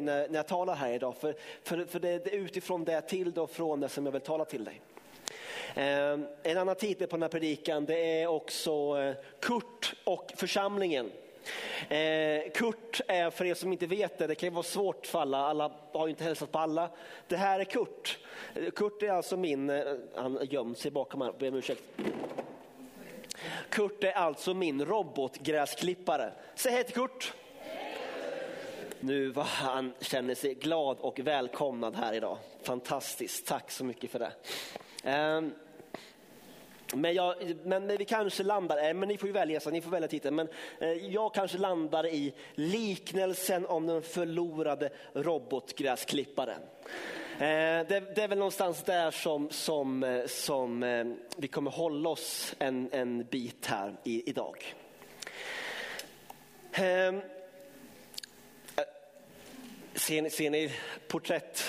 när, när jag talar här idag. För, för, för det är utifrån det till och från det som jag vill tala till dig. Eh, en annan titel på den här predikan det är också eh, Kurt och församlingen. Eh, Kurt är, för er som inte vet det, det kan ju vara svårt för alla, alla har ju inte hälsat på alla. Det här är Kurt. Eh, Kurt är alltså min, eh, han gömde sig bakom här, ber om ursäkt. Kurt är alltså min robotgräsklippare. Säg hej till Kurt. Nu vad han känner sig glad och välkomnad här idag. Fantastiskt, tack så mycket för det. Um, men, jag, men, vi kanske landar, äh, men ni får ju välja, så ni får välja titeln, men eh, jag kanske landar i liknelsen om den förlorade robotgräsklipparen. Eh, det, det, är väl någonstans där som, som, som vi kommer hålla oss en, en bit här i, idag. Ehm, Ser, ni, ser ni porträtt?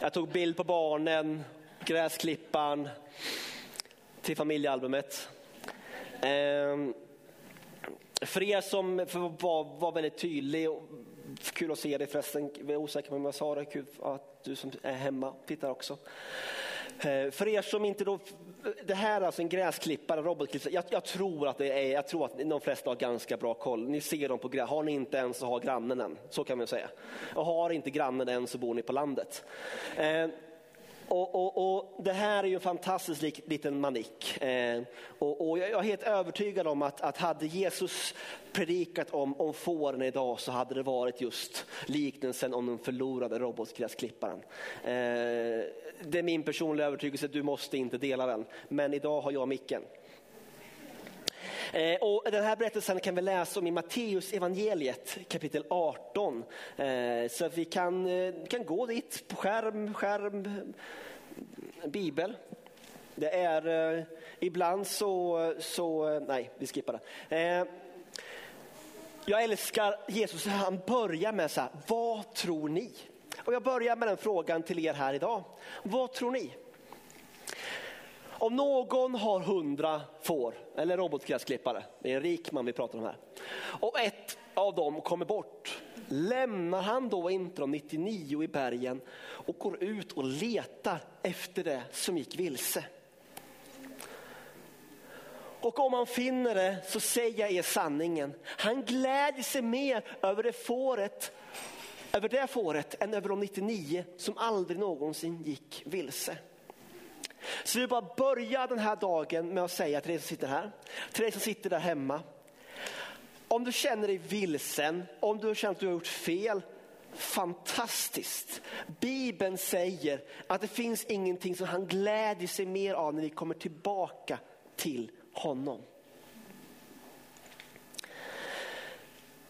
Jag tog bild på barnen, gräsklipparen, till familjealbumet. Ehm, för er som var, var väldigt tydlig, kul att se dig förresten, jag är osäker på om jag sa det, kul att du som är hemma tittar också. Eh, för er som inte då, det här är alltså en gräsklippare, robotklippare. Jag, jag, tror att det är, jag tror att de flesta har ganska bra koll. Ni ser dem på gräs, har ni inte en så har grannen en, så kan man säga. Och har inte grannen en så bor ni på landet. Eh, och, och, och, det här är ju en fantastisk liten manik. Eh, och, och, jag är helt övertygad om att, att hade Jesus predikat om, om fåren idag så hade det varit just liknelsen om den förlorade robotgräsklipparen. Eh, det är min personliga övertygelse, du måste inte dela den. Men idag har jag micken. Eh, och den här berättelsen kan vi läsa om i Matteus evangeliet kapitel 18. Eh, så vi kan, eh, kan gå dit på skärm, skärm, bibel. Det är ibland så, så nej vi skippar det. Jag älskar Jesus, han börjar med så här, vad tror ni? Och jag börjar med den frågan till er här idag. Vad tror ni? Om någon har hundra får, eller robotgräsklippare, det är en rik man vi pratar om här, och ett av dem kommer bort, lämnar han då inte de 99 i bergen och går ut och letar efter det som gick vilse? Och om han finner det så säger jag er sanningen, han glädjer sig mer över det fåret över det fåret än över de 99 som aldrig någonsin gick vilse. Så vi bara börja den här dagen med att säga till dig som sitter här, till dig som sitter där hemma. Om du känner dig vilsen, om du känner att du har gjort fel, fantastiskt. Bibeln säger att det finns ingenting som han glädjer sig mer av när vi kommer tillbaka till honom.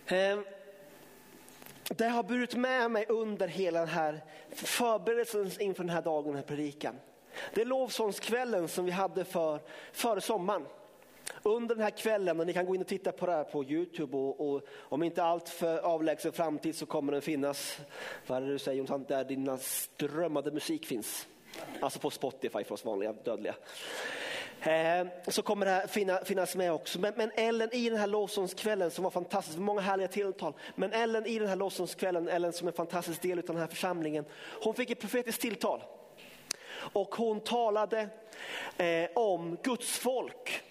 Ehm, det har burit med mig under hela den här förberedelsen inför den här dagen, den här predikan. Det är lovsångskvällen som vi hade för, före sommaren. Under den här kvällen, och ni kan gå in och titta på det här på Youtube och, och om inte allt för avlägsen framtid så kommer den finnas, vad är det du säger Jonsson, där dina strömmade musik finns. Alltså på Spotify för oss vanliga dödliga. Eh, så kommer det här finnas med också. Men, men Ellen i den här lovsångskvällen som var fantastisk, många härliga tilltal. Men Ellen i den här lovsångskvällen, Ellen som är en fantastisk del av den här församlingen, hon fick ett profetiskt tilltal. Och hon talade eh, om Guds folk.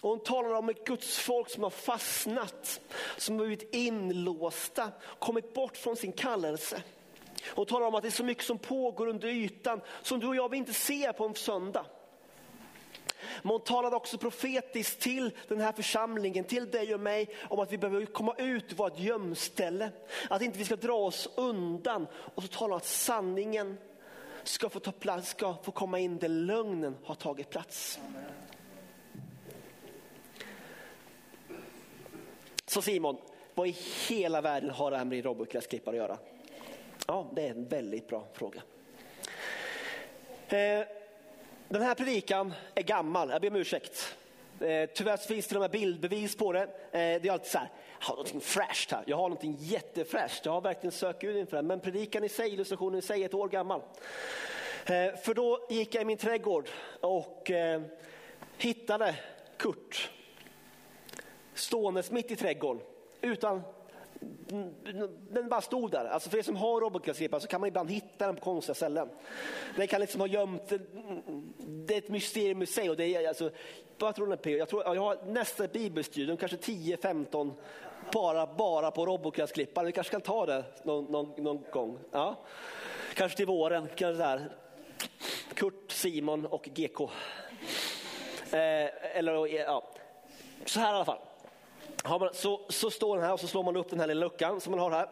hon talade om ett Guds folk som har fastnat, som har blivit inlåsta, kommit bort från sin kallelse. Hon talar om att det är så mycket som pågår under ytan som du och jag vill inte se på en söndag. Men hon talade också profetiskt till den här församlingen, till dig och mig, om att vi behöver komma ut ur vårt gömställe. Att inte vi ska dra oss undan. Och så talar hon att sanningen ska få ta plats, ska få komma in där lögnen har tagit plats. Så Simon, vad i hela världen har det här med robotgräsklippare att göra? Ja, det är en väldigt bra fråga. Eh, den här predikan är gammal, jag ber om ursäkt. Eh, tyvärr finns det till och med bildbevis på det. Eh, det är alltid så här, jag har någonting fräscht här, jag har någonting jättefräscht. Jag har verkligen sökt ut inför det. Men predikan i sig, illustrationen i sig är ett år gammal. Eh, för då gick jag i min trädgård och eh, hittade Kurt ståendes mitt i trädgården utan den bara stod där. Alltså för er som har robotgräsklippare så kan man ibland hitta den på konstiga ställen. Den kan liksom ha gömt, det är ett mysterium i sig. Och det är, alltså, vad tror ni Jag, tror, jag har nästa bibelstudium, kanske 10-15 bara, bara på robotgräsklippare. Vi kanske kan ta det någon, någon, någon gång. Ja. Kanske till våren. Kanske där. Kurt, Simon och GK. Eh, eller ja. Så här i alla fall. Man, så, så står den här och så slår man upp den här lilla luckan som man har här.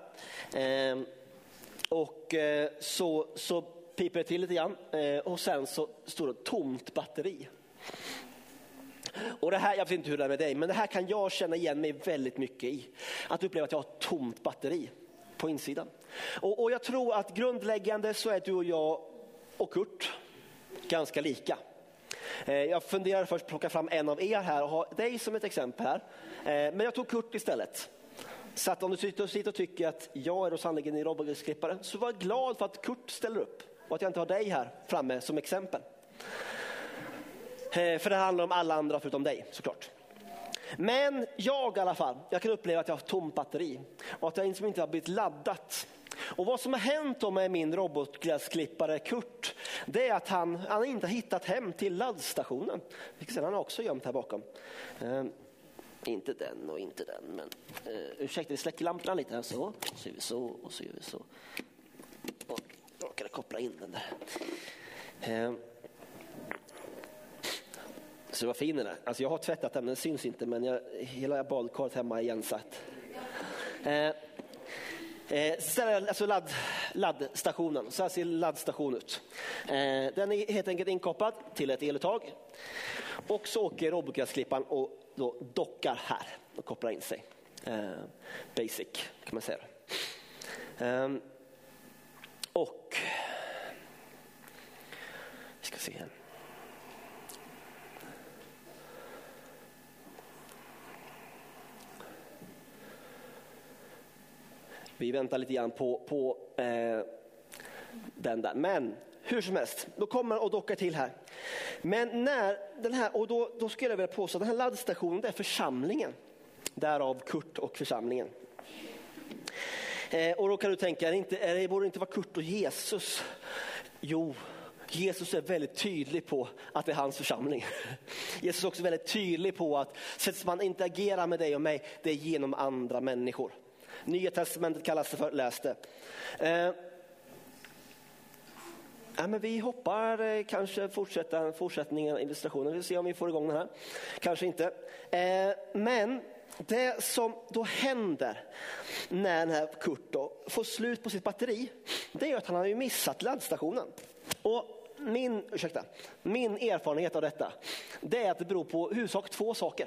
Eh, och eh, så, så piper det till lite grann eh, och sen så står det tomt batteri. Och det här, jag vet inte hur det är med dig, men det här kan jag känna igen mig väldigt mycket i. Att uppleva att jag har tomt batteri på insidan. Och, och jag tror att grundläggande så är du och jag och Kurt ganska lika. Eh, jag funderar först plocka fram en av er här och ha dig som ett exempel här. Eh, men jag tog Kurt istället. Så att om du sitter och tycker att jag är då sannerligen en robotklippare så var glad för att Kurt ställer upp och att jag inte har dig här framme som exempel. Eh, för det handlar om alla andra förutom dig såklart. Men jag i alla fall, jag kan uppleva att jag har tomt batteri och att jag liksom inte har blivit laddat. Och vad som har hänt med min robotgräsklippare Kurt, det är att han, han inte har hittat hem till laddstationen. Vilket han har också gömt här bakom. Eh, inte den och inte den, men eh, ursäkta vi släcker lamporna lite här så. Så gör vi så och så gör vi så. Och råkade koppla in den där. Eh, så vad fin den är. Alltså jag har tvättat den, den syns inte. Men jag, hela badkaret hemma är igensatt. Eh, eh, alltså ladd, laddstationen. Så här ser laddstation ut. Eh, den är helt enkelt inkopplad till ett eluttag. Och så åker robotgräsklipparen och då dockar här och kopplar in sig. Eh, basic kan man säga. Eh, och vi ska se här. Vi väntar lite grann på, på eh, den där. Men hur som helst, då kommer och dockar till här. Men när den här, och då, då skulle jag vilja påstå att den här laddstationen det är församlingen. Därav Kurt och församlingen. Eh, och då kan du tänka, är det, inte, är det borde det inte vara Kurt och Jesus? Jo, Jesus är väldigt tydlig på att det är hans församling. Jesus är också väldigt tydlig på att sättet man interagerar med dig och mig, det är genom andra människor. Nya testamentet kallas det för, läs det. Eh, ja, men vi hoppar eh, kanske fortsätta fortsättningen av illustrationen. Vi får se om vi får igång den här. Kanske inte. Eh, men det som då händer när den här Kurt då får slut på sitt batteri, det är att han har ju missat laddstationen. Och min, ursäkta, min erfarenhet av detta, det är att det beror på huvudsak två saker.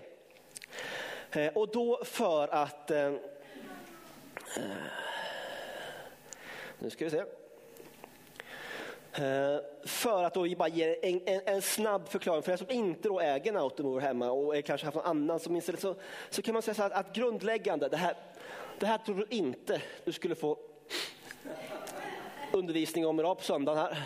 Eh, och då för att eh, Eh. nu ska vi se. Eh, för att då bara ge en, en, en, snabb förklaring, för er som inte då äger en Automower hemma och kanske haft någon annan som inställt, så, så kan man säga så att, att grundläggande, det här, det här tror du inte du skulle få undervisning om idag på söndagen här.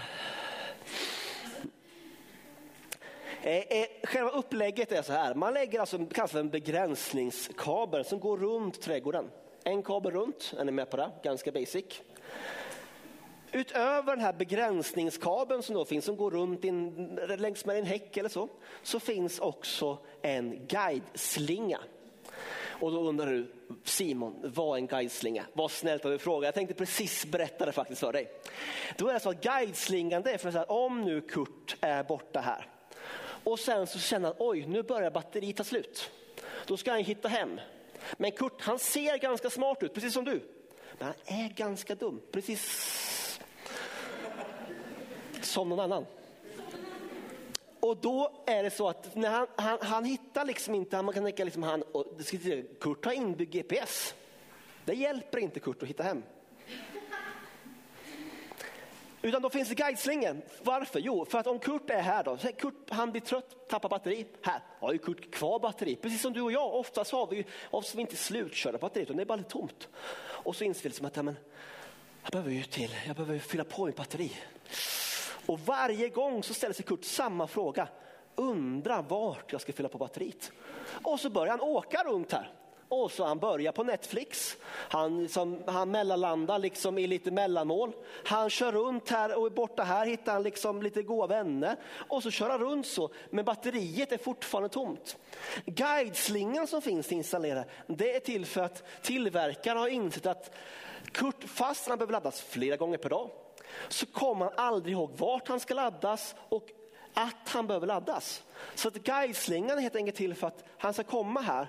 Eh, själva upplägget är så här, man lägger alltså kanske en begränsningskabel som går runt trädgården. En kabel runt, är ni med på det? Ganska basic. Utöver den här begränsningskabeln som då finns, som går runt in, längs med en häck eller så, så finns också en guideslinga. Och då undrar du, Simon, vad är en guideslinga? Vad snällt att du frågar. Jag tänkte precis berätta det faktiskt för dig. Då är det så att guideslingan, det är för att om nu Kurt är borta här och sen så känner han, oj, nu börjar batteriet ta slut. Då ska han hitta hem. Men Kurt han ser ganska smart ut, precis som du. Men han är ganska dum, precis som någon annan. Och då är det så att när han, han, han hittar liksom inte, man kan tänka liksom han, och, Kurt har inbyggd GPS. Det hjälper inte Kurt att hitta hem. Utan då finns guideslingen. Varför? Jo, för att om Kurt är här då, Kurt han blir trött, tappar batteri. Här har ju Kurt kvar batteri, precis som du och jag. Oftast har vi, oftast vi inte slutkörda batteriet, utan det är bara lite tomt. Och så inser vi liksom att ja, men, jag behöver ju till, jag behöver fylla på mitt batteri. Och varje gång så ställer sig Kurt samma fråga. Undrar vart jag ska fylla på batteriet. Och så börjar han åka runt här och så han börjar på Netflix. Han, liksom, han mellanlandar liksom i lite mellanmål. Han kör runt här och borta här hittar han liksom lite goda vänner. Och så kör han runt så, men batteriet är fortfarande tomt. Guideslingan som finns installerad, det är till för att tillverkaren har insett att Kurt, fast han behöver laddas flera gånger per dag, så kommer han aldrig ihåg vart han ska laddas och att han behöver laddas. Så att guideslingan är helt enkelt till för att han ska komma här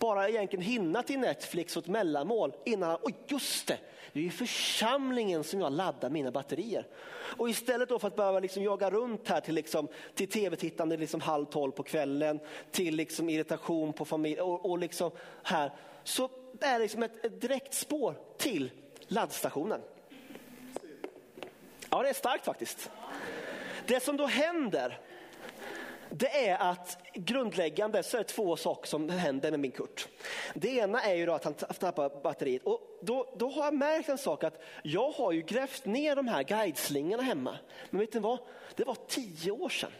bara egentligen hinna till Netflix och ett mellanmål innan, oj just det, det är ju församlingen som jag laddar mina batterier. Och istället då för att behöva liksom jaga runt här till, liksom, till tv-tittande liksom halv tolv på kvällen, till liksom irritation på familj och, och liksom här, så är det liksom ett, ett direkt spår till laddstationen. Ja, det är starkt faktiskt. Det som då händer det är att grundläggande så är det två saker som händer med min Kurt. Det ena är ju då att han tappar batteriet och då, då har jag märkt en sak att jag har ju grävt ner de här guideslingorna hemma. Men vet ni vad? Det var tio år sedan.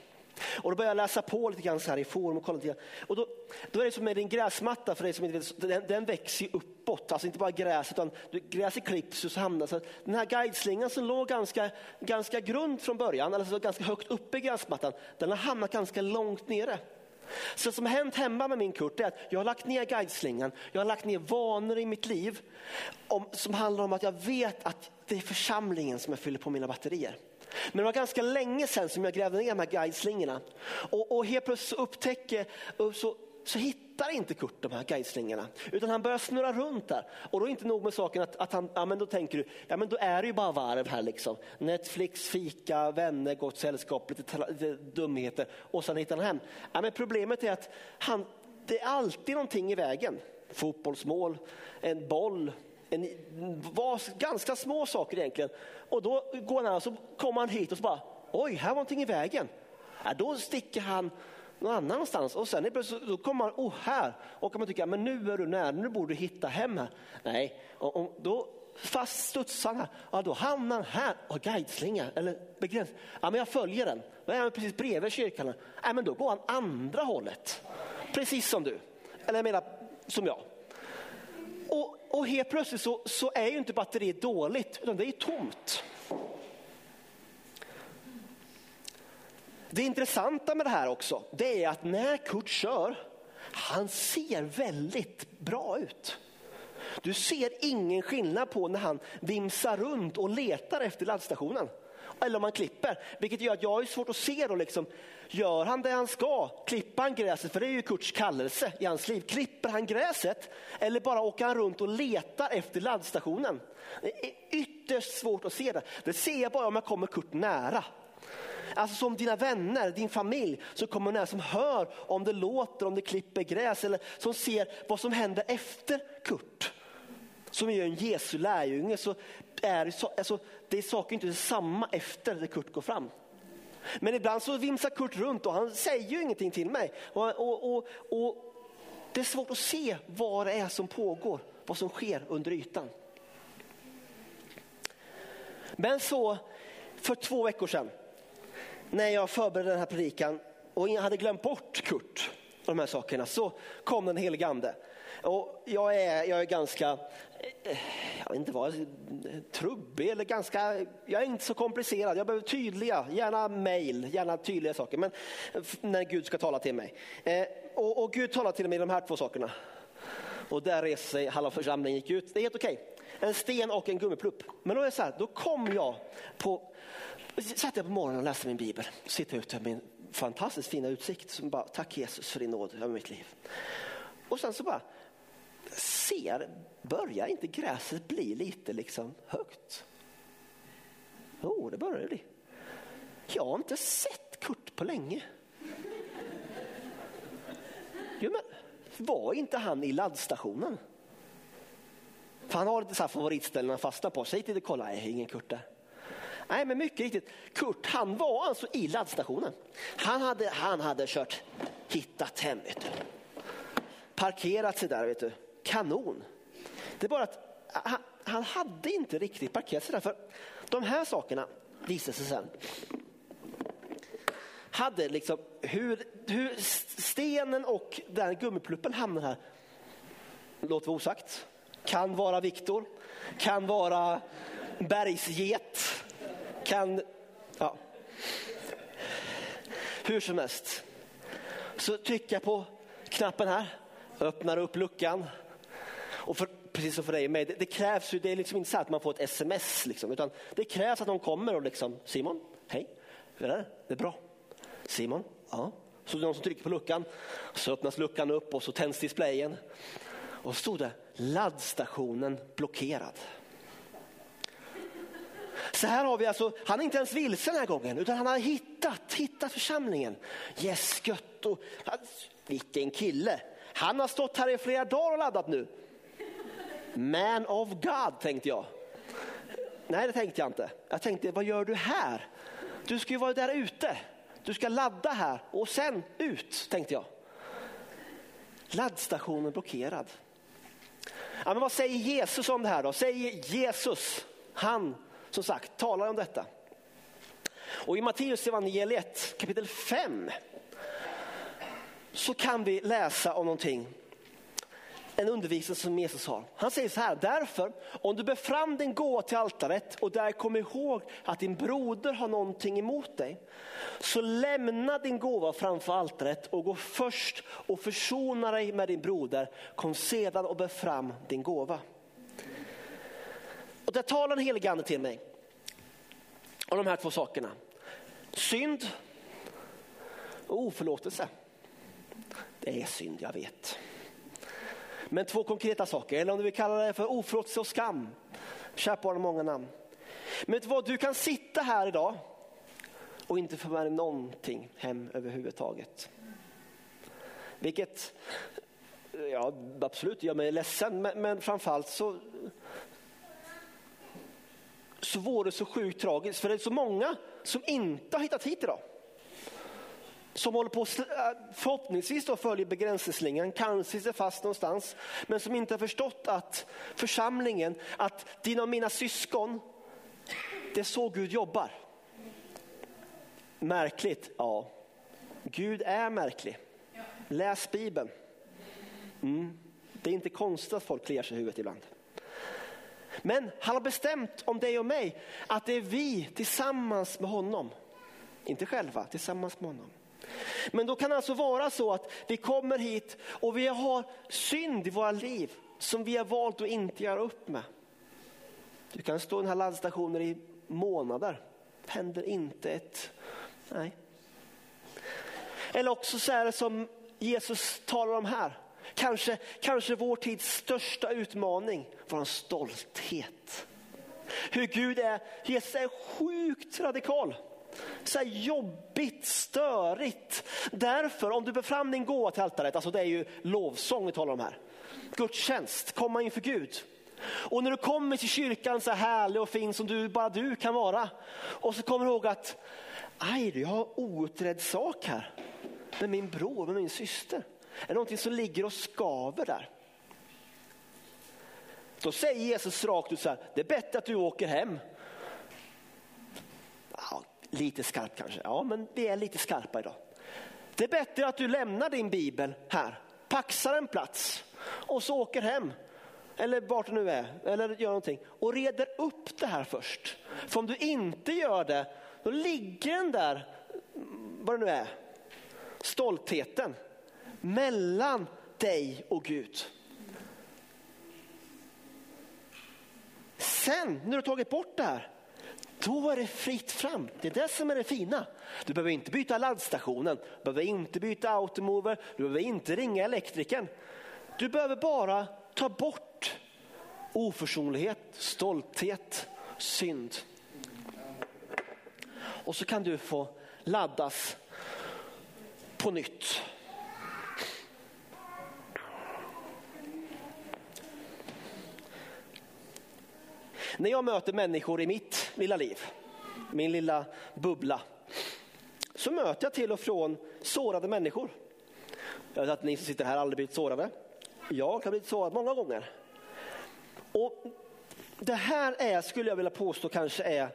Och då började jag läsa på lite grann så här i forum och kolla lite grann. Och då, då är det som med din gräsmatta, för dig som inte vet, den, den växer uppåt. Alltså inte bara gräs, utan gräset klipps och så hamnar så Den här guideslingan som låg ganska, ganska grund från början, alltså ganska högt uppe i gräsmattan, den har hamnat ganska långt nere. Så det som har hänt hemma med min Kurt är att jag har lagt ner guideslingan, jag har lagt ner vanor i mitt liv om, som handlar om att jag vet att det är församlingen som jag fyller på mina batterier. Men det var ganska länge sedan som jag grävde ner de här guideslingorna. Och, och helt plötsligt så upptäcker, så, så hittar inte Kurt de här guideslingorna. Utan han börjar snurra runt där. Och då är inte nog med saken att, att han, ja men då tänker du, ja men då är det ju bara varv här liksom. Netflix, fika, vänner, gott sällskap, lite, lite dumheter och sen hittar han hem. Ja men problemet är att han, det är alltid någonting i vägen. Fotbollsmål, en boll, en, var ganska små saker egentligen. Och då går han och så kommer han hit och så bara, oj, här var någonting i vägen. Ja, då sticker han någon annanstans och sen då kommer han, oh här, och man tycka, men nu är du nära, nu borde du hitta hem här. Nej, och, och då fast studsar han här, ja, då hamnar han här, och guideslinga eller begräns. Ja, men jag följer den, då är han precis bredvid kyrkan. Ja, men då går han andra hållet, precis som du, eller jag menar som jag. Och, och helt plötsligt så, så är ju inte batteriet dåligt, utan det är tomt. Det intressanta med det här också, det är att när Kurt kör, han ser väldigt bra ut. Du ser ingen skillnad på när han vimsar runt och letar efter laddstationen. Eller om han klipper, vilket gör att jag har svårt att se då liksom, Gör han det han ska? Klipper han gräset? För det är ju Kurts kallelse i hans liv. Klipper han gräset? Eller bara åker han runt och letar efter laddstationen? Det är ytterst svårt att se det. Det ser jag bara om jag kommer Kurt nära. Alltså som dina vänner, din familj som kommer nära, som hör om det låter, om det klipper gräs eller som ser vad som händer efter Kurt. Som är en Jesu lärjunge så är det, så, alltså, det är saker inte samma efter det Kurt går fram. Men ibland så vimsar Kurt runt och han säger ju ingenting till mig. Och, och, och, och det är svårt att se vad det är som pågår, vad som sker under ytan. Men så för två veckor sedan när jag förberedde den här predikan och hade glömt bort Kurt och de här sakerna så kom den helige ande. Och jag, är, jag är ganska, jag vet inte vad, trubbig eller ganska, jag är inte så komplicerad. Jag behöver tydliga, gärna mail, gärna tydliga saker. Men när Gud ska tala till mig. Eh, och, och Gud talar till mig i de här två sakerna. Och där reser sig halva församlingen gick ut. Det är helt okej. En sten och en gummiplupp. Men då är det så här, då kom jag på, satt jag på morgonen och läste min bibel. Sitter ute med min fantastiskt fina utsikt. Som bara, tack Jesus för din nåd över mitt liv. Och sen så bara, ser, börjar inte gräset bli lite liksom högt? Jo, oh, det börjar det bli. Jag har inte sett Kurt på länge. Jo, men var inte han i laddstationen? För han har lite så här favoritställen han fastnar på. Säg till dig, kolla, nej, ingen Kurt där. Nej, men mycket riktigt. Kurt, han var alltså i laddstationen. Han hade, han hade kört, hittat hem, vet du. Parkerat sig där, vet du kanon. Det är bara att han, han hade inte riktigt parkerat sig där. För de här sakerna visade sig sen. Hade liksom hur, hur stenen och den gummipluppen hamnade här. låt vara osagt. Kan vara Viktor, kan vara bergsget, kan... Ja. Hur som helst. Så trycker jag på knappen här, öppnar upp luckan. Och för, precis som för dig och mig, det, det, krävs ju, det är liksom inte så att man får ett sms, liksom, utan det krävs att någon kommer och liksom, Simon, hej, hur är det? Det är bra. Simon, ja. Så det är någon som trycker på luckan, så öppnas luckan upp och så tänds displayen. Och så stod det laddstationen blockerad. Så här har vi alltså, han är inte ens vilsen den här gången utan han har hittat, hittat församlingen. Yes, gött och, alltså, vilken kille. Han har stått här i flera dagar och laddat nu. Man of God tänkte jag. Nej det tänkte jag inte. Jag tänkte vad gör du här? Du ska ju vara där ute. Du ska ladda här och sen ut tänkte jag. Laddstationen blockerad. Ja, men vad säger Jesus om det här då? Säger Jesus, han som sagt talar om detta. Och i Matteus evangeliet kapitel 5 så kan vi läsa om någonting en undervisning som Jesus har. Han säger så här, därför om du bär fram din gåva till altaret och där kom ihåg att din broder har någonting emot dig. Så lämna din gåva framför altaret och gå först och försona dig med din broder. Kom sedan och bär fram din gåva. Och där talar den helige ande till mig. Om de här två sakerna. Synd och oförlåtelse. Det är synd, jag vet. Men två konkreta saker, eller om du vill kalla det för oförlåtelse och skam. Kärt barn har många namn. Men vad, du kan sitta här idag och inte få med dig någonting hem överhuvudtaget. Vilket, ja absolut gör mig ledsen, men, men framförallt så, så vore det så sjukt tragiskt. För det är så många som inte har hittat hit idag som håller på äh, förhoppningsvis då följer begränsningslinjen, kanske sitter fast någonstans, men som inte har förstått att församlingen, att dina och mina syskon, det är så Gud jobbar. Märkligt? Ja. Gud är märklig. Läs Bibeln. Mm. Det är inte konstigt att folk kliar sig i huvudet ibland. Men han har bestämt om dig och mig att det är vi tillsammans med honom, inte själva, tillsammans med honom men då kan det alltså vara så att vi kommer hit och vi har synd i våra liv som vi har valt att inte göra upp med. Du kan stå i den här laddstationen i månader. Händer inte ett... Nej. Eller också så är det som Jesus talar om här. Kanske, kanske vår tids största utmaning, vår stolthet. Hur Gud är, Jesus är sjukt radikal så här jobbigt, störigt. Därför, om du bär fram din gåva till altaret, alltså det är ju lovsång vi talar om här. Gudstjänst, komma inför Gud. Och när du kommer till kyrkan så härlig och fin som du, bara du kan vara. Och så kommer du ihåg att, aj jag har outredd sak här. Med min bror, med min syster. Är det någonting som ligger och skaver där? Då säger Jesus rakt ut så här, det är bättre att du åker hem Lite skarpt kanske, ja men vi är lite skarpa idag. Det är bättre att du lämnar din bibel här, paxar en plats och så åker hem. Eller vart du nu är, eller gör någonting. Och reder upp det här först. För om du inte gör det, då ligger den där, mm, vad det nu är, stoltheten mellan dig och Gud. Sen när du har tagit bort det här, då är det fritt fram. Det är det som är det fina. Du behöver inte byta laddstationen, du behöver inte byta automover, du behöver inte ringa elektrikern. Du behöver bara ta bort oförsonlighet, stolthet, synd. Och så kan du få laddas på nytt. När jag möter människor i mitt lilla liv, min lilla bubbla, så möter jag till och från sårade människor. Jag vet att ni som sitter här aldrig blivit sårade. Jag har blivit sårad många gånger. Och det här är, skulle jag vilja påstå, kanske är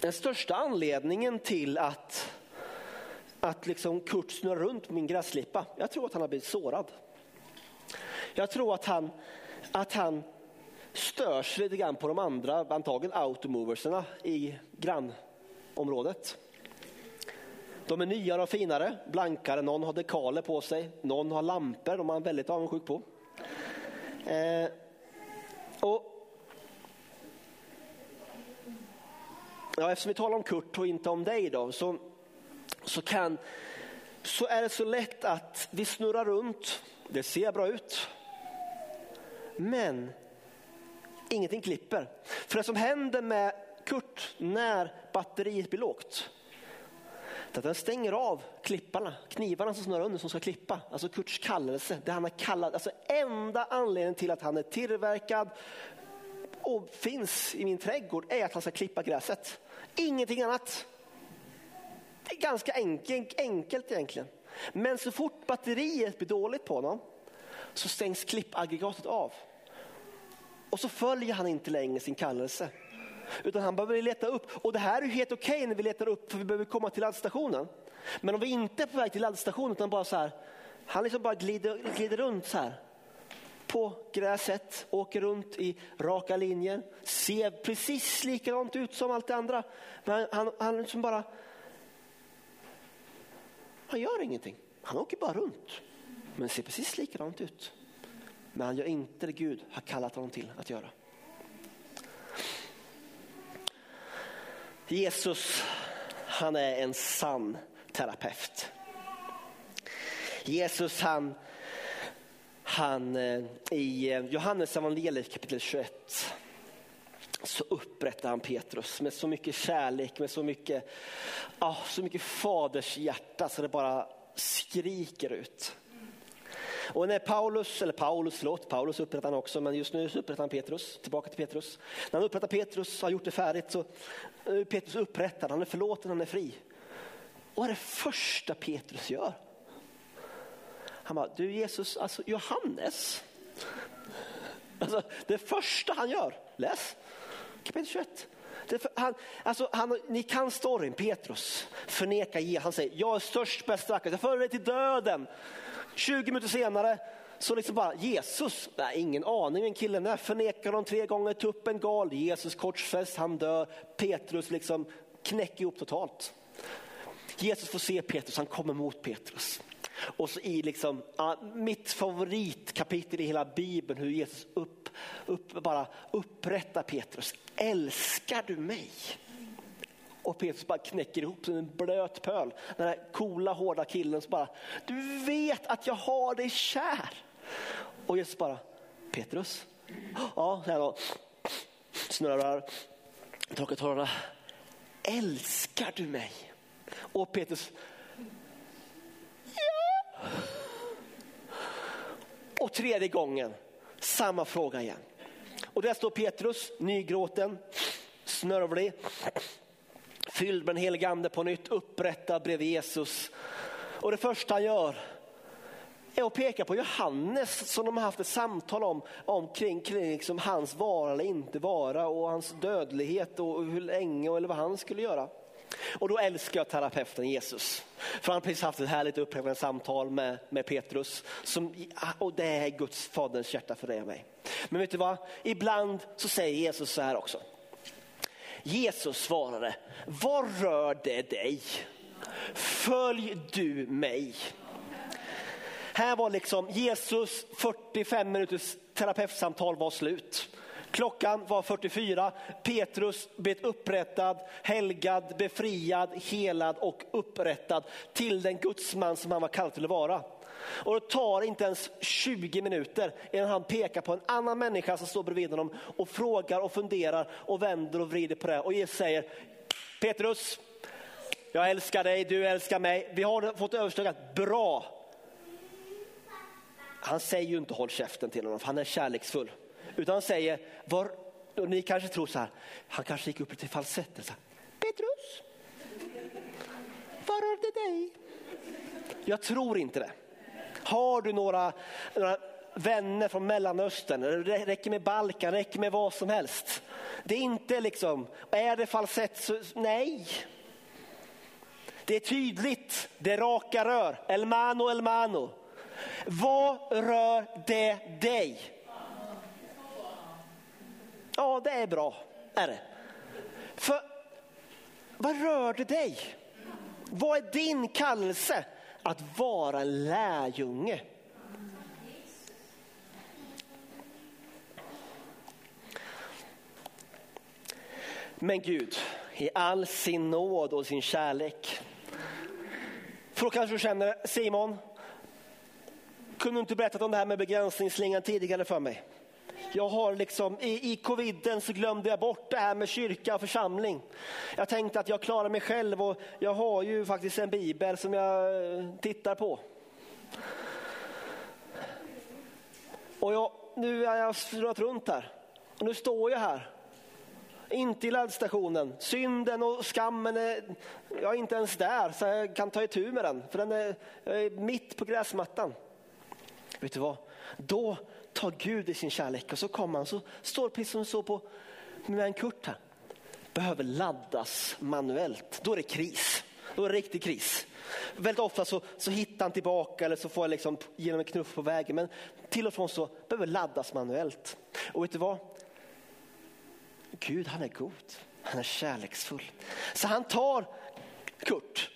den största anledningen till att, att liksom Kurt snurrar runt på min gräsklippa. Jag tror att han har blivit sårad. Jag tror att han, att han störs lite grann på de andra, antagligen automoverserna i grannområdet. De är nyare och finare, blankare, någon har dekaler på sig, någon har lampor, de är man väldigt avundsjuk på. Eh, och, ja, eftersom vi talar om Kurt och inte om dig då, så, så, kan, så är det så lätt att vi snurrar runt, det ser bra ut, men ingenting klipper. För det som händer med Kurt när batteriet blir lågt, det att den stänger av klipparna, knivarna som snurrar under som ska klippa. Alltså Kurts kallelse, det han har kallat, alltså enda anledningen till att han är tillverkad och finns i min trädgård är att han ska klippa gräset. Ingenting annat. Det är ganska enkelt, enkelt egentligen. Men så fort batteriet blir dåligt på honom så stängs klippaggregatet av. Och så följer han inte längre sin kallelse. Utan han behöver leta upp. Och det här är helt okej okay när vi letar upp för vi behöver komma till laddstationen. Men om vi inte är på väg till laddstationen utan bara så här, han liksom bara glider, glider runt så här. På gräset, åker runt i raka linjer, ser precis likadant ut som allt det andra. Men han, han liksom bara, han gör ingenting. Han åker bara runt. Men ser precis likadant ut. Men han gör inte det Gud har kallat honom till att göra. Jesus, han är en sann terapeut. Jesus han, han eh, i eh, Johannes evangeliet kapitel 21 så upprättar han Petrus med så mycket kärlek, med så mycket, oh, så mycket faders hjärta så det bara skriker ut. Och när Paulus, eller Paulus, förlåt, Paulus upprättar han också, men just nu upprättar han Petrus, tillbaka till Petrus. När han upprättar Petrus, har gjort det färdigt, så är Petrus upprättad, han är förlåten, han är fri. Och vad är det första Petrus gör? Han bara, du Jesus, alltså Johannes. Alltså, det första han gör, läs kapitel 21. Han, alltså, han, ni kan storyn, Petrus förnekar Jesus. Han säger, jag är störst, bäst, vackrast, jag följer dig till döden. 20 minuter senare så liksom bara Jesus, nej, ingen aning vem killen är, förnekar de tre gånger, tuppen gal, Jesus korsfäst, han dör, Petrus liksom knäcker ihop totalt. Jesus får se Petrus, han kommer mot Petrus. Och så i liksom, mitt favoritkapitel i hela bibeln hur Jesus upp, upp, bara upprättar Petrus. Älskar du mig? Och Petrus bara knäcker ihop som en blöt pöl. Den här coola hårda killen som bara, du vet att jag har dig kär. Och Jesus bara, Petrus? Ja, säger han snurrar, torkar tårarna. Älskar du mig? Och Petrus, ja. Och tredje gången, samma fråga igen. Och där står Petrus, nygråten, snörvlig, fylld med den helige ande på nytt, upprättad bredvid Jesus. Och det första han gör är att peka på Johannes som de har haft ett samtal om, om kring, kring liksom hans vara eller inte vara och hans dödlighet och hur länge eller vad han skulle göra. Och då älskar jag terapeuten Jesus. För han har precis haft ett härligt upphävande samtal med, med Petrus. Som, och det är Guds faderns hjärta för dig och mig. Men vet du vad? Ibland så säger Jesus så här också. Jesus svarade, vad rör det dig? Följ du mig. Här var liksom Jesus 45 minuters terapeutsamtal var slut. Klockan var 44. Petrus blev upprättad, helgad, befriad, helad och upprättad till den gudsman som han var kallad till att vara. Och det tar inte ens 20 minuter innan han pekar på en annan människa som står bredvid honom och frågar och funderar och vänder och vrider på det. Och Jesus säger, Petrus, jag älskar dig, du älskar mig. Vi har fått överstökat, bra. Han säger ju inte håll käften till honom, för han är kärleksfull. Utan han säger, var, och ni kanske tror så här, han kanske gick upp lite i falsett. Petrus, var rörde dig? Jag tror inte det. Har du några, några vänner från Mellanöstern, det räcker med Balkan, räcker med vad som helst. Det är inte liksom, är det falsett så nej. Det är tydligt, det är raka rör, el mano, el mano. Vad rör det dig? Ja, det är bra, är det. För vad rör det dig? Vad är din kallelse att vara en lärjunge? Men Gud, i all sin nåd och sin kärlek. För då kanske du känner, Simon, kunde du inte berättat om det här med begränsningsslingan tidigare för mig? Jag har liksom, i, i coviden så glömde jag bort det här med kyrka och församling. Jag tänkte att jag klarar mig själv och jag har ju faktiskt en bibel som jag eh, tittar på. Och jag, nu har jag snurrat runt här och nu står jag här inte i laddstationen. Synden och skammen är jag är inte ens där så jag kan ta itu med den. För den är, är mitt på gräsmattan. Vet du vad? Då tar Gud i sin kärlek och så kommer han så står precis som så på med en kurt här. Behöver laddas manuellt. Då är det kris. Då är det riktig kris. Väldigt ofta så, så hittar han tillbaka eller så får jag liksom genom en knuff på vägen. Men till och från så behöver laddas manuellt. Och vet du vad? Gud han är god, han är kärleksfull. Så han tar Kurt,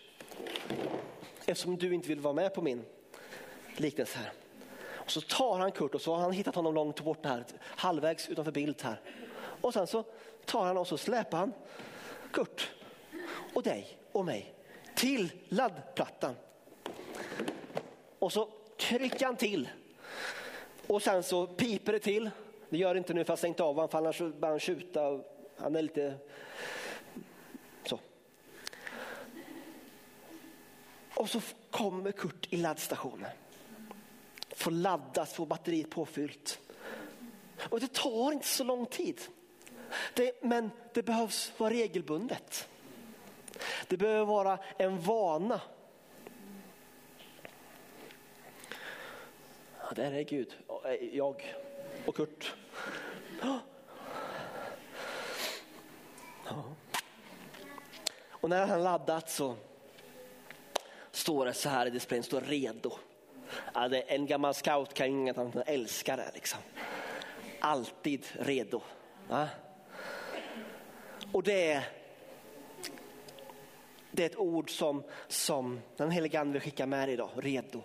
eftersom du inte vill vara med på min liknelse här. Och så tar han Kurt och så har han hittat honom långt bort här, halvvägs utanför bild här. Och sen så tar han och så släpar han Kurt och dig och mig till laddplattan. Och så trycker han till och sen så piper det till det gör det inte nu för jag har stängt av honom för annars börjar han tjuta. Han är lite så. Och så kommer Kurt i laddstationen. Få laddas, få batteriet påfyllt. Och det tar inte så lång tid. Det, men det behövs vara regelbundet. Det behöver vara en vana. Ja, där är Gud, jag och Kurt. Ja. Och när han laddat så står det så här i displayen, står redo. Ja, det en gammal scout kan ju inget annat än älska det. Liksom. Alltid redo. Va? Och det är, det är ett ord som, som den helige ande vill skicka med idag, redo.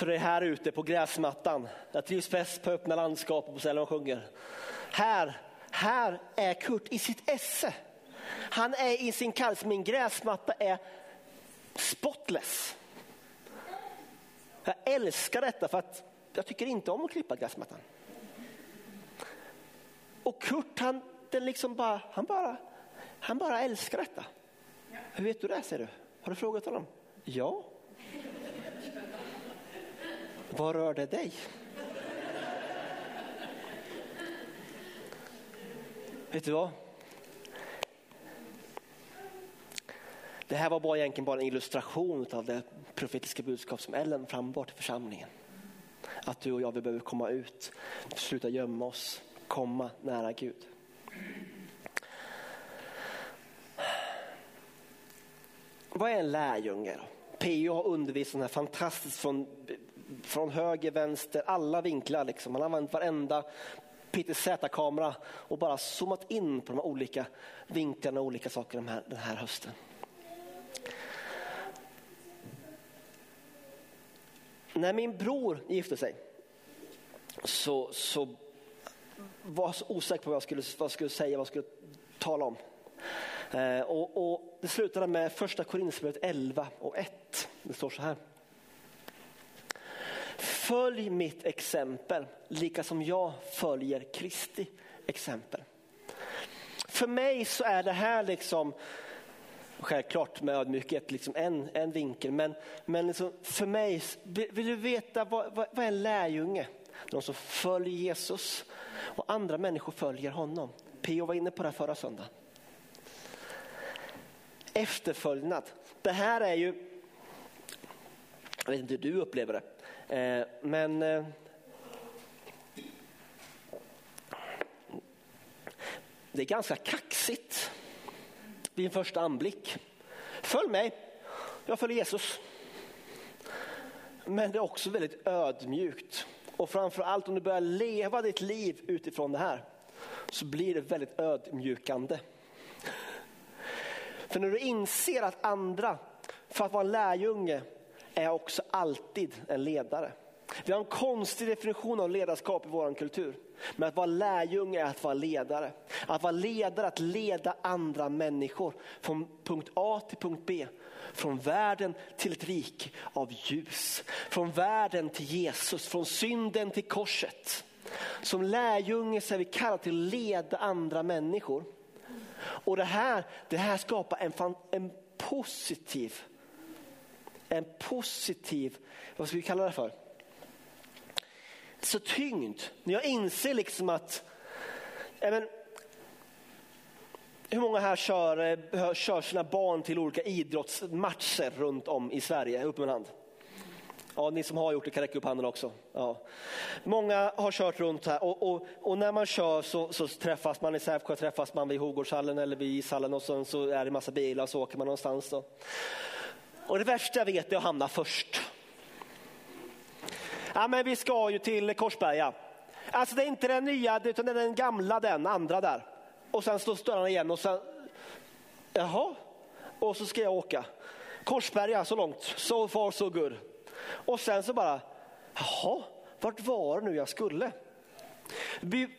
för det är här ute på gräsmattan. Jag trivs bäst på öppna landskap och på ställen de sjunger. Här, här är Kurt i sitt esse. Han är i sin kallelse. Min gräsmatta är spotless. Jag älskar detta för att jag tycker inte om att klippa gräsmattan. Och Kurt han, den liksom bara, han, bara, han bara älskar detta. Hur vet du det säger du? Har du frågat honom? Ja. Vad rör det dig? Vet du vad? Det här var bara egentligen bara en illustration av det profetiska budskap som Ellen frambar till församlingen. Att du och jag vi behöver komma ut, sluta gömma oss, komma nära Gud. Vad är en lärjunge? då? P.O. har undervisat här fantastiskt från från höger, vänster, alla vinklar. Liksom. Han har använt varenda PTZ-kamera och bara zoomat in på de olika vinklarna och olika sakerna den här, den här hösten. När min bror gifte sig så, så var jag så osäker på vad jag skulle, vad jag skulle säga, vad jag skulle tala om. Eh, och, och, det slutade med första Korinthierbrevet 11 och 1. Det står så här. Följ mitt exempel, lika som jag följer Kristi exempel. För mig så är det här liksom, självklart med ödmjukhet, liksom en, en vinkel. Men, men liksom för mig, vill du veta vad, vad, vad är en lärjunge? De som följer Jesus och andra människor följer honom. P.O. var inne på det här förra söndagen. Efterföljnad. Det här är ju, jag vet inte hur du upplever det, Eh, men eh, det är ganska kaxigt vid en första anblick. Följ mig, jag följer Jesus. Men det är också väldigt ödmjukt. Och framför allt om du börjar leva ditt liv utifrån det här så blir det väldigt ödmjukande. För när du inser att andra, för att vara en lärjunge, är också alltid en ledare. Vi har en konstig definition av ledarskap i vår kultur. Men att vara lärjunge är att vara ledare. Att vara ledare, att leda andra människor från punkt A till punkt B. Från världen till ett rik av ljus. Från världen till Jesus, från synden till korset. Som lärjunge så är vi kallade till att leda andra människor. Och det här, det här skapar en, en positiv, en positiv, vad ska vi kalla det för? Så tyngd. När jag inser liksom att, även, hur många här kör, eh, kör sina barn till olika idrottsmatcher runt om i Sverige? Upp med en hand. Ja, ni som har gjort det kan räcka upp handen också. Ja. Många har kört runt här och, och, och när man kör så, så, träffas man i Sävsjö, träffas man vid Hogårdshallen eller vid ishallen och så, så är det massa bilar och så åker man någonstans. Då. Och det värsta jag vet är att hamna först. Ja, men vi ska ju till Korsberga. Alltså det är inte den nya, utan det är den gamla, den andra där. Och sen slås dörrarna igen och sen, jaha, och så ska jag åka. Korsberga så långt, so far so good. Och sen så bara, jaha, vart var det nu jag skulle?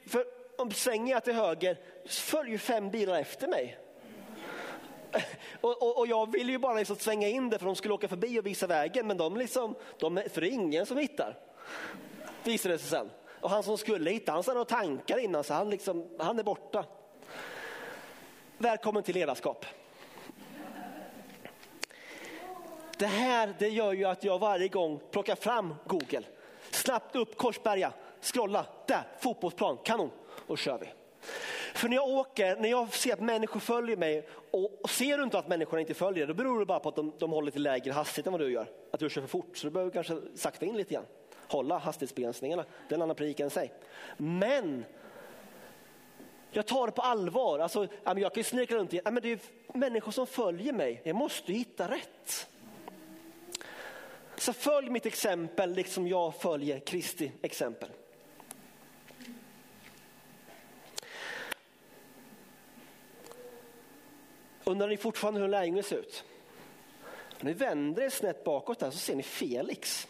För om svänger jag till höger följer fem bilar efter mig. Och, och, och, jag ville ju bara liksom svänga in det för de skulle åka förbi och visa vägen men de liksom, de, för det är ingen som hittar. Visade det sig sen. Och han som skulle hitta, han hade några tankar innan så alltså han, liksom, han är borta. Välkommen till ledarskap. Det här det gör ju att jag varje gång plockar fram Google. Snabbt upp Korsberga, scrolla, där, fotbollsplan, kanon. Och kör vi. För när jag åker, när jag ser att människor följer mig och, ser du inte att människorna inte följer då beror det bara på att de, de håller till lägre hastighet än vad du gör. Att du kör för fort, så du behöver kanske sakta in lite grann. Hålla hastighetsbegränsningarna, det är en annan predikan i sig. Men jag tar det på allvar. Alltså, jag kan ju snirkla runt i, men det är människor som följer mig. Jag måste hitta rätt. Så följ mitt exempel liksom jag följer Kristi exempel. Undrar ni fortfarande hur en lärjunge ser ut? Om ni vänder er snett bakåt där så ser ni Felix.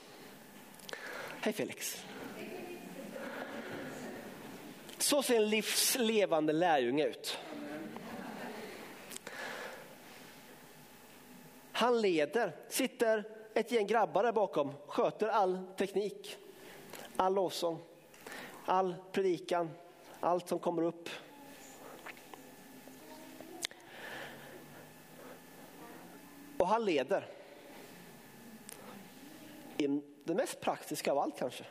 Hej Felix. Så ser en livslevande lärjunge ut. Han leder, sitter ett gäng grabbar där bakom, sköter all teknik, all lovsång, all predikan, allt som kommer upp. Och han leder. I det mest praktiska av allt kanske.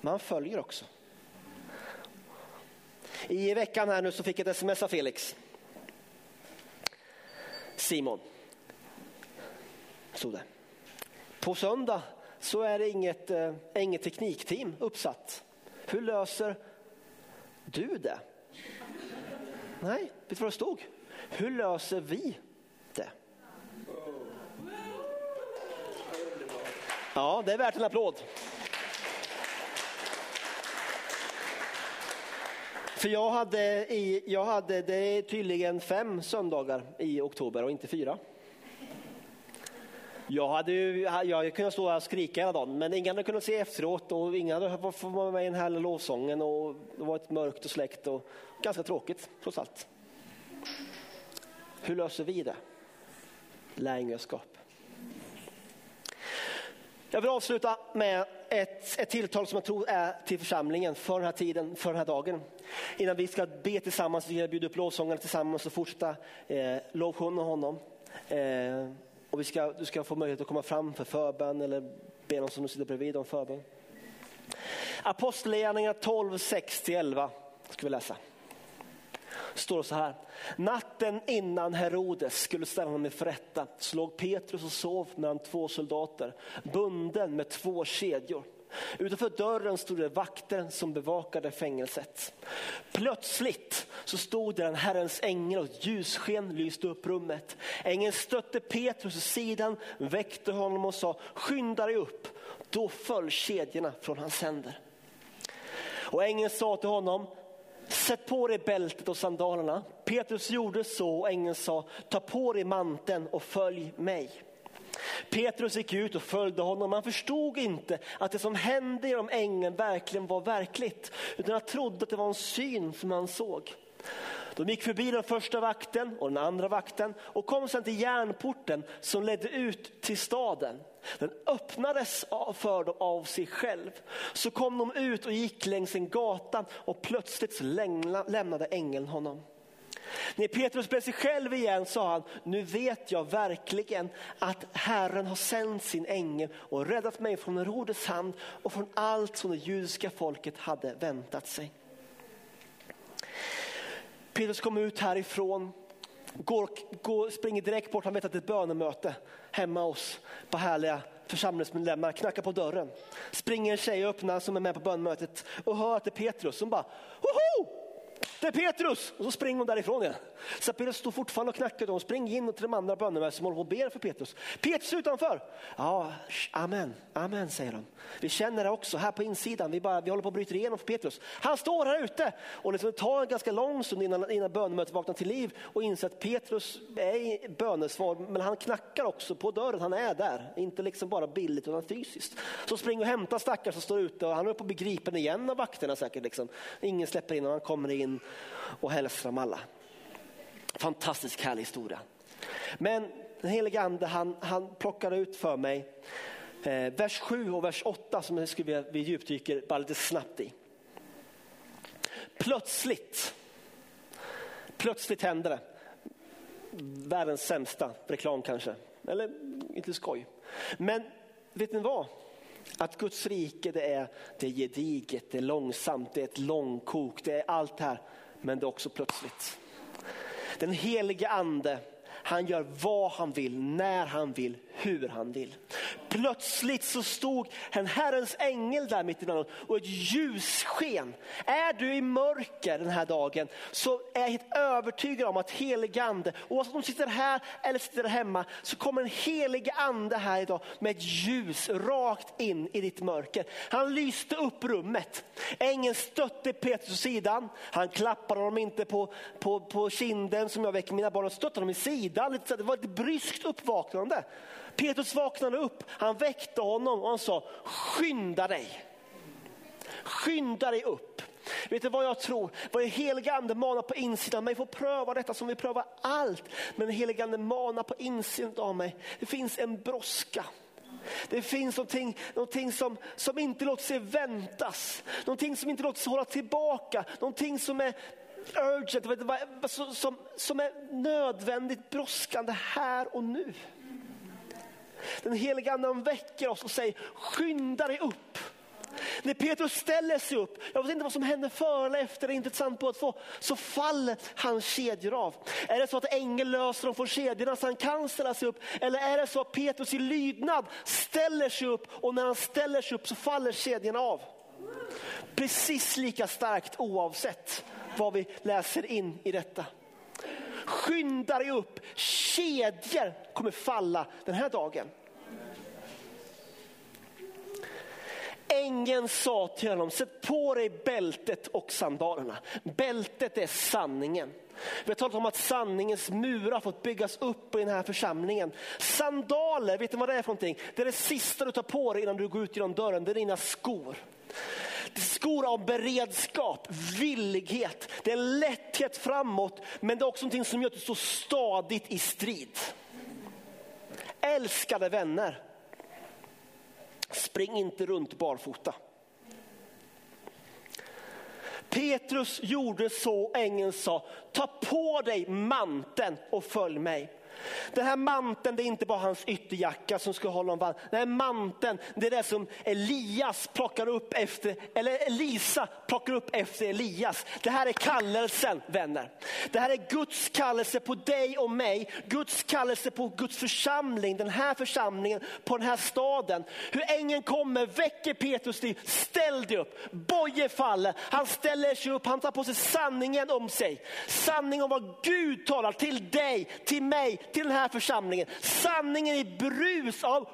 Men han följer också. I veckan här nu så fick jag ett sms av Felix. Simon. Stod det. På söndag så är det inget, eh, inget teknikteam uppsatt. Hur löser du det? Nej, vet du vad det stod? Hur löser vi Ja, det är värt en applåd. För jag hade, i, jag hade det är tydligen fem söndagar i oktober och inte fyra. Jag hade ju, jag kunnat stå och skrika hela dagen, men ingen hade kunnat se efteråt och ingen hade fått vara med i den här lovsången och det var ett mörkt och släckt och ganska tråkigt trots allt. Hur löser vi det? Lärjungaskap. Jag vill avsluta med ett, ett tilltal som jag tror är till församlingen för den här tiden, för den här dagen. Innan vi ska be tillsammans, vi ska bjuda upp lovsångarna tillsammans och fortsätta eh, lovsjunga honom. Eh, och vi ska, du ska få möjlighet att komma fram för förbön eller be någon som du sitter bredvid om förbön. Apostlagärningarna 12, 6-11 ska vi läsa står det så här. Natten innan Herodes skulle ställa honom inför rätta slog Petrus och sov mellan två soldater, bunden med två kedjor. Utanför dörren stod det vakter som bevakade fängelset. Plötsligt så stod där en Herrens ängel och ett ljussken lyste upp rummet. Ängeln stötte Petrus i sidan, väckte honom och sa skynda dig upp. Då föll kedjorna från hans händer. Och ängeln sa till honom Sätt på dig bältet och sandalerna. Petrus gjorde så och ängeln sa, ta på dig manteln och följ mig. Petrus gick ut och följde honom. Han förstod inte att det som hände genom ängeln verkligen var verkligt. Utan han trodde att det var en syn som han såg. De gick förbi den första vakten och den andra vakten och kom sedan till järnporten som ledde ut till staden. Den öppnades för dem av sig själv. Så kom de ut och gick längs en gata och plötsligt lämnade ängeln honom. När Petrus blev sig själv igen sa han, nu vet jag verkligen att Herren har sänt sin ängel och räddat mig från Herodes hand och från allt som det judiska folket hade väntat sig. Petrus kommer ut härifrån, går, går, springer direkt bort, han vet att det är ett bönemöte hemma hos på härliga församlingsmedlemmar, knackar på dörren. Springer en tjej och öppnar som är med på bönmötet och hör att det är Petrus som bara, Hoho! Det är Petrus! Och så springer hon därifrån igen. Så Petrus står fortfarande och knackar och springer in till de andra bönderna som håller på och ber för Petrus. Petrus utanför! Ja, amen, amen säger de. Vi känner det också här på insidan, vi, bara, vi håller på att bryta igenom för Petrus. Han står här ute och liksom det tar en ganska lång stund innan, innan bönemötet vaknar till liv och inser att Petrus är i bönesvar, men han knackar också på dörren, han är där. Inte liksom bara billigt utan fysiskt. Så springer och hämtar stackaren som står ute och han är på begripen igen av vakterna säkert. Liksom. Ingen släpper in och han kommer in och hälsar dem alla. Fantastisk härlig historia. Men den helige ande han, han plockar ut för mig eh, vers 7 och vers 8 som jag skulle vi djupdyker bara lite snabbt i. Plötsligt, plötsligt hände det. Världens sämsta reklam kanske, eller inte skoj. Men vet ni vad? Att Guds rike det är, det är gediget, det är långsamt, det är ett långkok, det är allt det här. Men det är också plötsligt. Den helige ande, han gör vad han vill, när han vill, hur han vill. Plötsligt så stod en Herrens ängel där mitt ibland och ett ljussken. Är du i mörker den här dagen så är jag helt övertygad om att helig ande, oavsett om du sitter här eller sitter hemma, så kommer en helig ande här idag med ett ljus rakt in i ditt mörker. Han lyste upp rummet. Ängeln stötte Petrus sidan. Han klappade honom inte på, på, på kinden som jag väcker mina barn, han stötte honom i sidan. Det var ett bryskt uppvaknande. Petrus vaknade upp, han väckte honom och han sa skynda dig. Skynda dig upp. Vet du vad jag tror? Vad är helige manar på insidan av mig får pröva detta som vi prövar allt. Men helige manar på insidan av mig. Det finns en brådska. Det finns någonting, någonting som, som inte låter sig väntas. Någonting som inte låter sig hålla tillbaka. Någonting som är urgent, som, som är nödvändigt brådskande här och nu. Den heliga anden väcker oss och säger skynda dig upp. När Petrus ställer sig upp, jag vet inte vad som händer före eller efter, det är intressant på att få, så faller hans kedjor av. Är det så att ängeln löser dem från kedjorna så han kan ställa sig upp? Eller är det så att Petrus i lydnad ställer sig upp och när han ställer sig upp så faller kedjorna av? Precis lika starkt oavsett vad vi läser in i detta. Skynda dig upp, kedjor kommer falla den här dagen. Ängeln sa till honom, sätt på dig bältet och sandalerna. Bältet är sanningen. Vi har talat om att sanningens murar fått byggas upp i den här församlingen. Sandaler, vet ni vad det är för någonting? Det är det sista du tar på dig innan du går ut genom dörren, det är dina skor. Det är skor av beredskap, villighet, det är en lätthet framåt, men det är också någonting som gör att du står stadigt i strid. Älskade vänner, Spring inte runt barfota. Petrus gjorde så ängeln sa, ta på dig manteln och följ mig. Den här manteln det är inte bara hans ytterjacka som ska hålla honom varm. Den här manteln det är det som Elias plockar upp efter, eller Elisa plockar upp efter Elias. Det här är kallelsen vänner. Det här är Guds kallelse på dig och mig. Guds kallelse på Guds församling, den här församlingen, på den här staden. Hur ängeln kommer, väcker Petrus liv, ställ dig upp. Boje faller, han ställer sig upp, han tar på sig sanningen om sig. Sanning om vad Gud talar till dig, till mig, till den här församlingen. Sanningen i brus av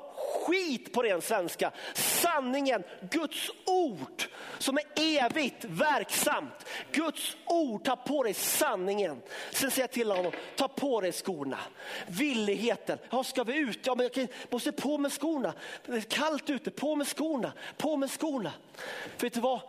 skit på ren svenska. Sanningen, Guds ord som är evigt verksamt. Guds ord, ta på dig sanningen. Sen säger jag till honom, ta på dig skorna. Villigheten, ja ska vi ut? Ja men jag måste på med skorna. Det är kallt ute, på med skorna, på med skorna. Vet du vad?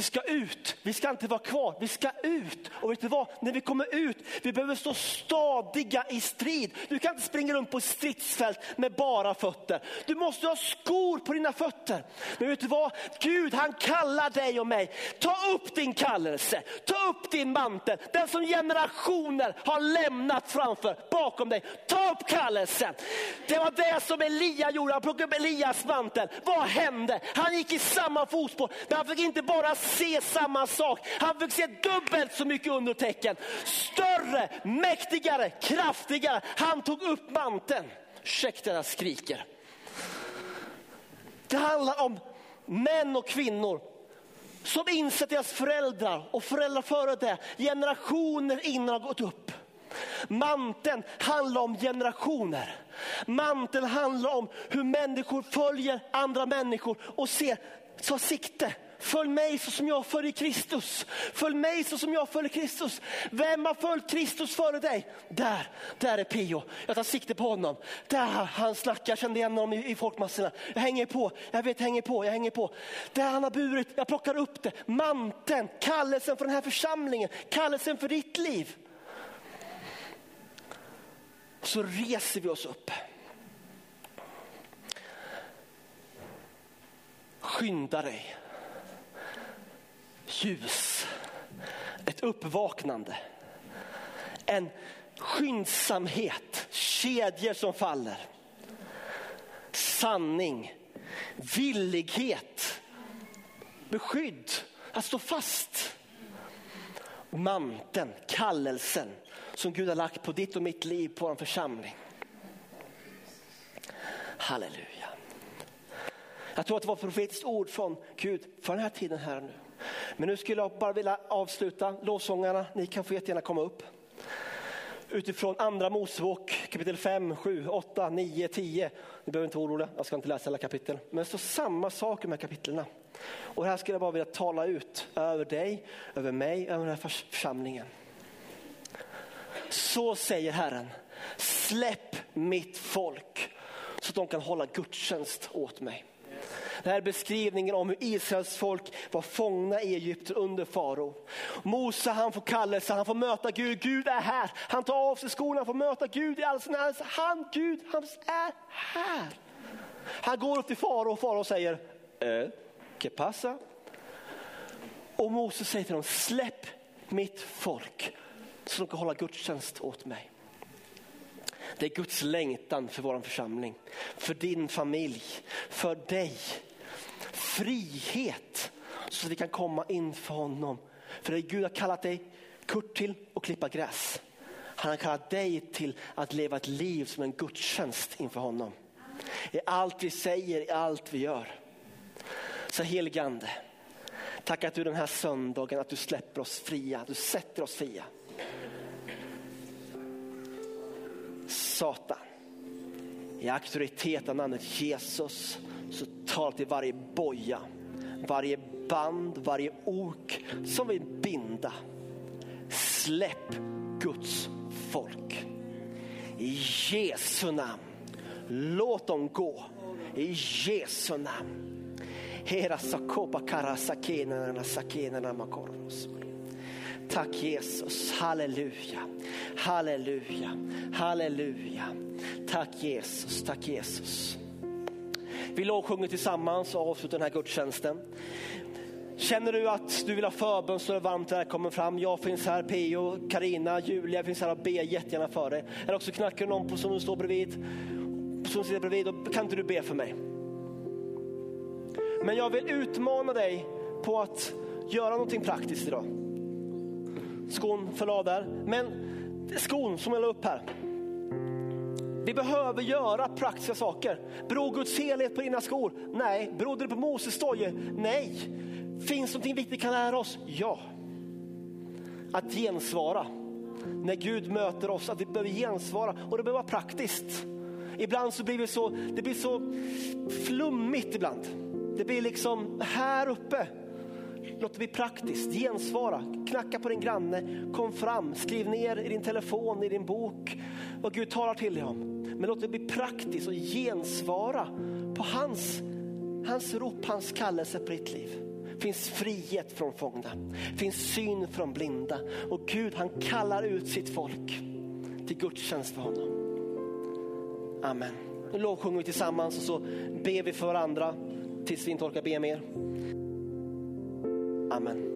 Vi ska ut, vi ska inte vara kvar, vi ska ut. Och vet du vad, när vi kommer ut, vi behöver stå stadiga i strid. Du kan inte springa runt på stridsfält med bara fötter. Du måste ha skor på dina fötter. Men vet du vad, Gud han kallar dig och mig. Ta upp din kallelse, ta upp din mantel. Den som generationer har lämnat framför, bakom dig. Ta upp kallelsen. Det var det som Elia gjorde, han plockade upp Elias mantel. Vad hände? Han gick i samma fotspår, men han fick inte bara se samma sak. Han fick se dubbelt så mycket undertecken. Större, mäktigare, kraftigare. Han tog upp manteln. Ursäkta jag skriker. Det handlar om män och kvinnor som insett deras föräldrar och föräldrar före det, generationer innan har gått upp. Manteln handlar om generationer. Manteln handlar om hur människor följer andra människor och ser, tar sikte Följ mig så som jag följer Kristus. Följ mig så som jag följer Kristus. Vem har följt Kristus före dig? Där, där är Pio. Jag tar sikte på honom. Där han snackar, jag kände igen honom i, i folkmassorna. Jag hänger på, jag vet, jag hänger på, jag hänger på. Där han har burit, jag plockar upp det. Manteln, kallelsen för den här församlingen, kallelsen för ditt liv. Så reser vi oss upp. Skynda dig ljus, ett uppvaknande, en skyndsamhet, kedjor som faller, sanning, villighet, beskydd, att stå fast. Manteln, kallelsen som Gud har lagt på ditt och mitt liv, på en församling. Halleluja. Jag tror att det var ett profetiskt ord från Gud för den här tiden här nu. Men nu skulle jag bara vilja avsluta. Lovsångarna, ni kan få jättegärna komma upp. Utifrån andra Mosebok kapitel 5, 7, 8, 9, 10. Ni behöver inte vara oroliga, jag ska inte läsa alla kapitel. Men det står samma sak i de här kapitlen. Och här skulle jag bara vilja tala ut över dig, över mig, över den här församlingen. Så säger Herren, släpp mitt folk så att de kan hålla gudstjänst åt mig. Det här är beskrivningen om hur Israels folk var fångna i Egypten under farao. Mose han får kallelse, han får möta Gud. Gud är här. Han tar av sig skorna, han får möta Gud i all sin. Han, Gud, han är här. Han går upp till farao och farao säger, eh, que pasa? Och Mose säger till dem, släpp mitt folk så de kan hålla gudstjänst åt mig. Det är Guds längtan för vår församling, för din familj, för dig frihet så att vi kan komma inför honom. För det Gud har kallat dig, Kurt, till att klippa gräs. Han har kallat dig till att leva ett liv som en gudstjänst inför honom. I allt vi säger, i allt vi gör. Så heligande, tack att du den här söndagen att du släpper oss fria, du sätter oss fria. Satan, i auktoritet av namnet Jesus så tal till varje boja, varje band, varje ok som vill binda. Släpp Guds folk. I Jesu namn. Låt dem gå. I Jesu namn. Hera sakopa makoros. Tack Jesus, halleluja, halleluja, halleluja. Tack Jesus, tack Jesus. Vi lovsjunger tillsammans och avslutar den här gudstjänsten. Känner du att du vill ha förbön så är du varmt välkommen fram. Jag finns här, Peo, Karina, Julia finns här och ber jättegärna för dig. Eller också knackar du någon på som du står bredvid, som sitter bredvid och kan inte du be för mig? Men jag vill utmana dig på att göra någonting praktiskt idag. Skon föll av där. Men skon som jag la upp här. Vi behöver göra praktiska saker. Beror Guds helhet på dina skor? Nej. Beror det på Moses stoje? Nej. Finns någonting viktigt vi kan lära oss? Ja. Att gensvara. När Gud möter oss, att vi behöver gensvara. Och det behöver vara praktiskt. Ibland så blir det så, det blir så flummigt ibland. Det blir liksom här uppe. Låt det bli praktiskt, gensvara, knacka på din granne, kom fram, skriv ner i din telefon, i din bok vad Gud talar till dig om. Men låt det bli praktiskt och gensvara på hans, hans rop, hans kallelse på ditt liv. Det finns frihet från fångna, det finns syn från blinda och Gud han kallar ut sitt folk till gudstjänst för honom. Amen. Nu lovsjunger vi tillsammans och så ber vi för varandra tills vi inte orkar be mer. Amen.